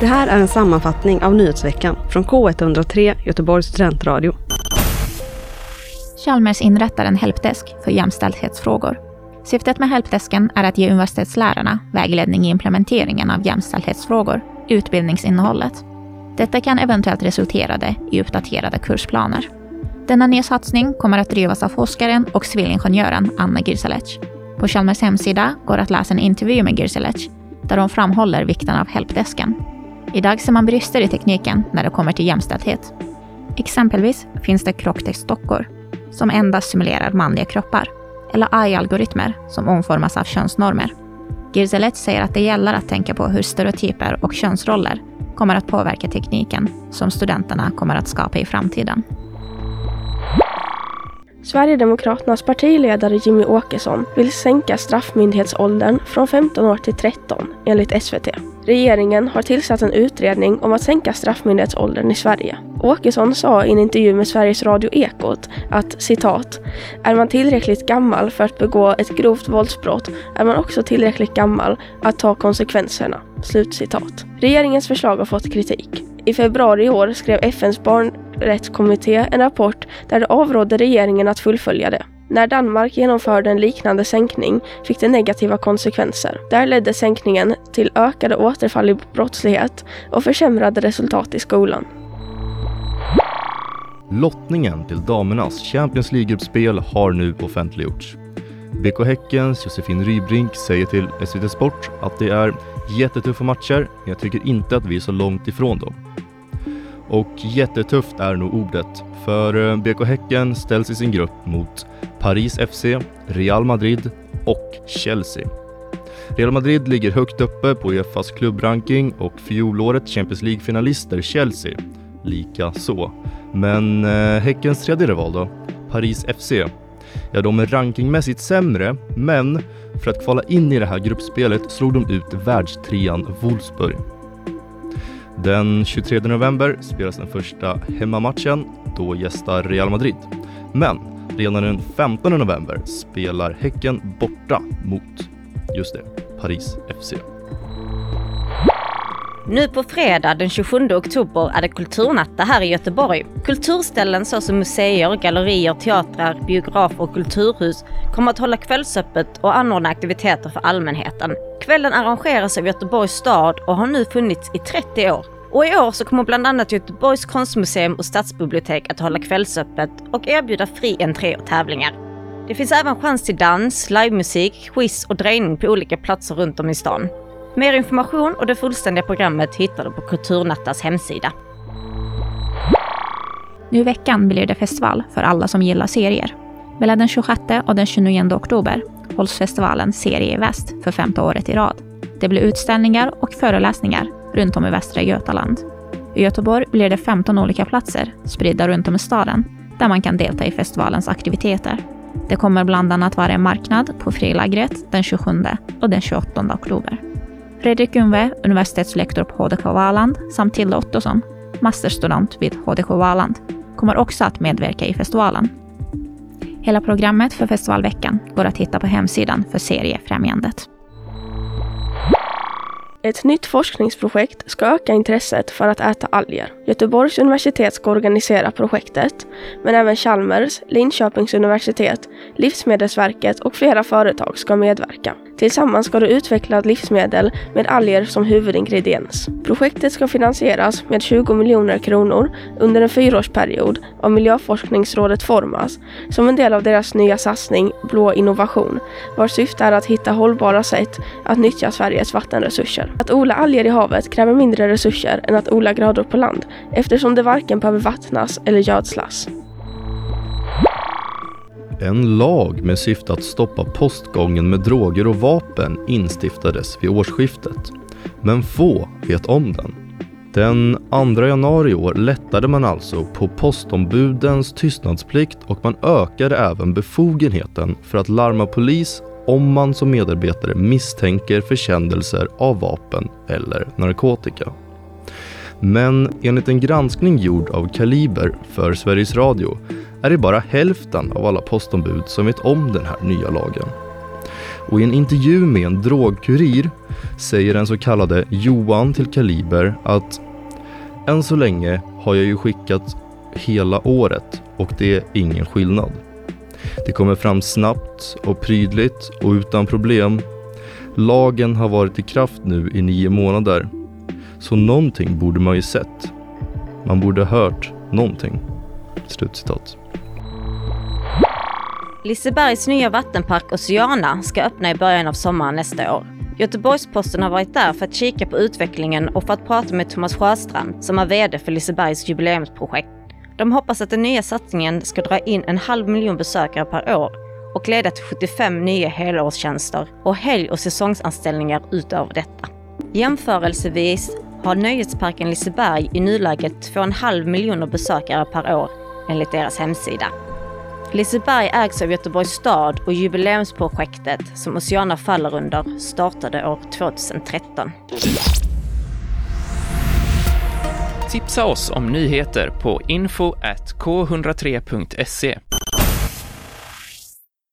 Det här är en sammanfattning av nyhetsveckan från K103 Göteborgs studentradio. Chalmers inrättar en helpdesk för jämställdhetsfrågor. Syftet med helpdesken är att ge universitetslärarna vägledning i implementeringen av jämställdhetsfrågor utbildningsinnehållet. Detta kan eventuellt resultera i uppdaterade kursplaner. Denna nya satsning kommer att drivas av forskaren och civilingenjören Anna Girsalec. På Chalmers hemsida går att läsa en intervju med Gürselec där hon framhåller vikten av helpdesken. Idag ser man brister i tekniken när det kommer till jämställdhet. Exempelvis finns det krocktextdockor som endast simulerar manliga kroppar eller AI-algoritmer som omformas av könsnormer. Gürselec säger att det gäller att tänka på hur stereotyper och könsroller kommer att påverka tekniken som studenterna kommer att skapa i framtiden. Sverigedemokraternas partiledare Jimmy Åkesson vill sänka straffmyndighetsåldern från 15 år till 13 enligt SVT. Regeringen har tillsatt en utredning om att sänka straffmyndighetsåldern i Sverige. Åkesson sa i en intervju med Sveriges Radio Ekot att citat är man tillräckligt gammal för att begå ett grovt våldsbrott är man också tillräckligt gammal att ta konsekvenserna. Slutcitat. Regeringens förslag har fått kritik. I februari i år skrev FNs barnrättskommitté en rapport där det avrådde regeringen att fullfölja det. När Danmark genomförde en liknande sänkning fick det negativa konsekvenser. Där ledde sänkningen till ökade återfall i brottslighet och försämrade resultat i skolan. Lottningen till damernas Champions League-gruppspel har nu offentliggjorts. BK Häckens Josefin Rybrink säger till SVT Sport att det är jättetuffa matcher, men jag tycker inte att vi är så långt ifrån dem. Och jättetufft är nog ordet, för eh, BK Häcken ställs i sin grupp mot Paris FC, Real Madrid och Chelsea. Real Madrid ligger högt uppe på Uefas klubbranking och fjolårets Champions League-finalister Chelsea lika så. Men eh, Häckens tredje rival då, Paris FC, ja de är rankingmässigt sämre, men för att kvala in i det här gruppspelet slog de ut världstrean Wolfsburg. Den 23 november spelas den första hemmamatchen, då gästar Real Madrid. Men redan den 15 november spelar Häcken borta mot, just det, Paris FC. Nu på fredag den 27 oktober är det kulturnatta här i Göteborg. Kulturställen såsom museer, gallerier, teatrar, biografer och kulturhus kommer att hålla kvällsöppet och anordna aktiviteter för allmänheten. Kvällen arrangeras av Göteborgs stad och har nu funnits i 30 år. Och i år så kommer bland annat Göteborgs konstmuseum och stadsbibliotek att hålla kvällsöppet och erbjuda fri entré och tävlingar. Det finns även chans till dans, livemusik, quiz och drejning på olika platser runt om i stan. Mer information och det fullständiga programmet hittar du på Kulturnattas hemsida. Nu i veckan blir det festival för alla som gillar serier. Mellan den 26 och den 29 oktober hålls festivalen Serie i Väst för femte året i rad. Det blir utställningar och föreläsningar runt om i Västra Götaland. I Göteborg blir det 15 olika platser spridda runt om i staden där man kan delta i festivalens aktiviteter. Det kommer bland annat vara en marknad på Frilagret den 27 och den 28 oktober. Fredrik Unve, universitetslektor på HDK Valand, samt Tilde Ottosson, masterstudent vid HDK Valand, kommer också att medverka i festivalen. Hela programmet för festivalveckan går att hitta på hemsidan för Seriefrämjandet. Ett nytt forskningsprojekt ska öka intresset för att äta alger. Göteborgs universitet ska organisera projektet, men även Chalmers, Linköpings universitet, Livsmedelsverket och flera företag ska medverka. Tillsammans ska de utveckla livsmedel med alger som huvudingrediens. Projektet ska finansieras med 20 miljoner kronor under en fyraårsperiod av Miljöforskningsrådet Formas som en del av deras nya satsning Blå innovation, vars syfte är att hitta hållbara sätt att nyttja Sveriges vattenresurser. Att odla alger i havet kräver mindre resurser än att odla grödor på land eftersom det varken behöver vattnas eller gödslas. En lag med syfte att stoppa postgången med droger och vapen instiftades vid årsskiftet. Men få vet om den. Den 2 januari i år lättade man alltså på postombudens tystnadsplikt och man ökade även befogenheten för att larma polis om man som medarbetare misstänker försändelser av vapen eller narkotika. Men enligt en granskning gjord av Kaliber för Sveriges Radio är det bara hälften av alla postombud som vet om den här nya lagen. Och i en intervju med en drogkurir säger den så kallade Johan till Kaliber att än så länge har jag ju skickat hela året och det är ingen skillnad. Det kommer fram snabbt och prydligt och utan problem. Lagen har varit i kraft nu i nio månader. Så någonting borde man ju sett. Man borde hört någonting. Slutcitat. Lisebergs nya vattenpark Oceana ska öppna i början av sommaren nästa år. Göteborgs-Posten har varit där för att kika på utvecklingen och för att prata med Thomas Sjöstrand som är VD för Lisebergs jubileumsprojekt. De hoppas att den nya satsningen ska dra in en halv miljon besökare per år och leda till 75 nya helårstjänster och helg och säsongsanställningar utöver detta. Jämförelsevis har nöjesparken Liseberg i nuläget 2,5 miljoner besökare per år enligt deras hemsida. Liseberg ägs av Göteborgs stad och jubileumsprojektet som Oceana faller under startade år 2013. Tipsa oss om nyheter på info k103.se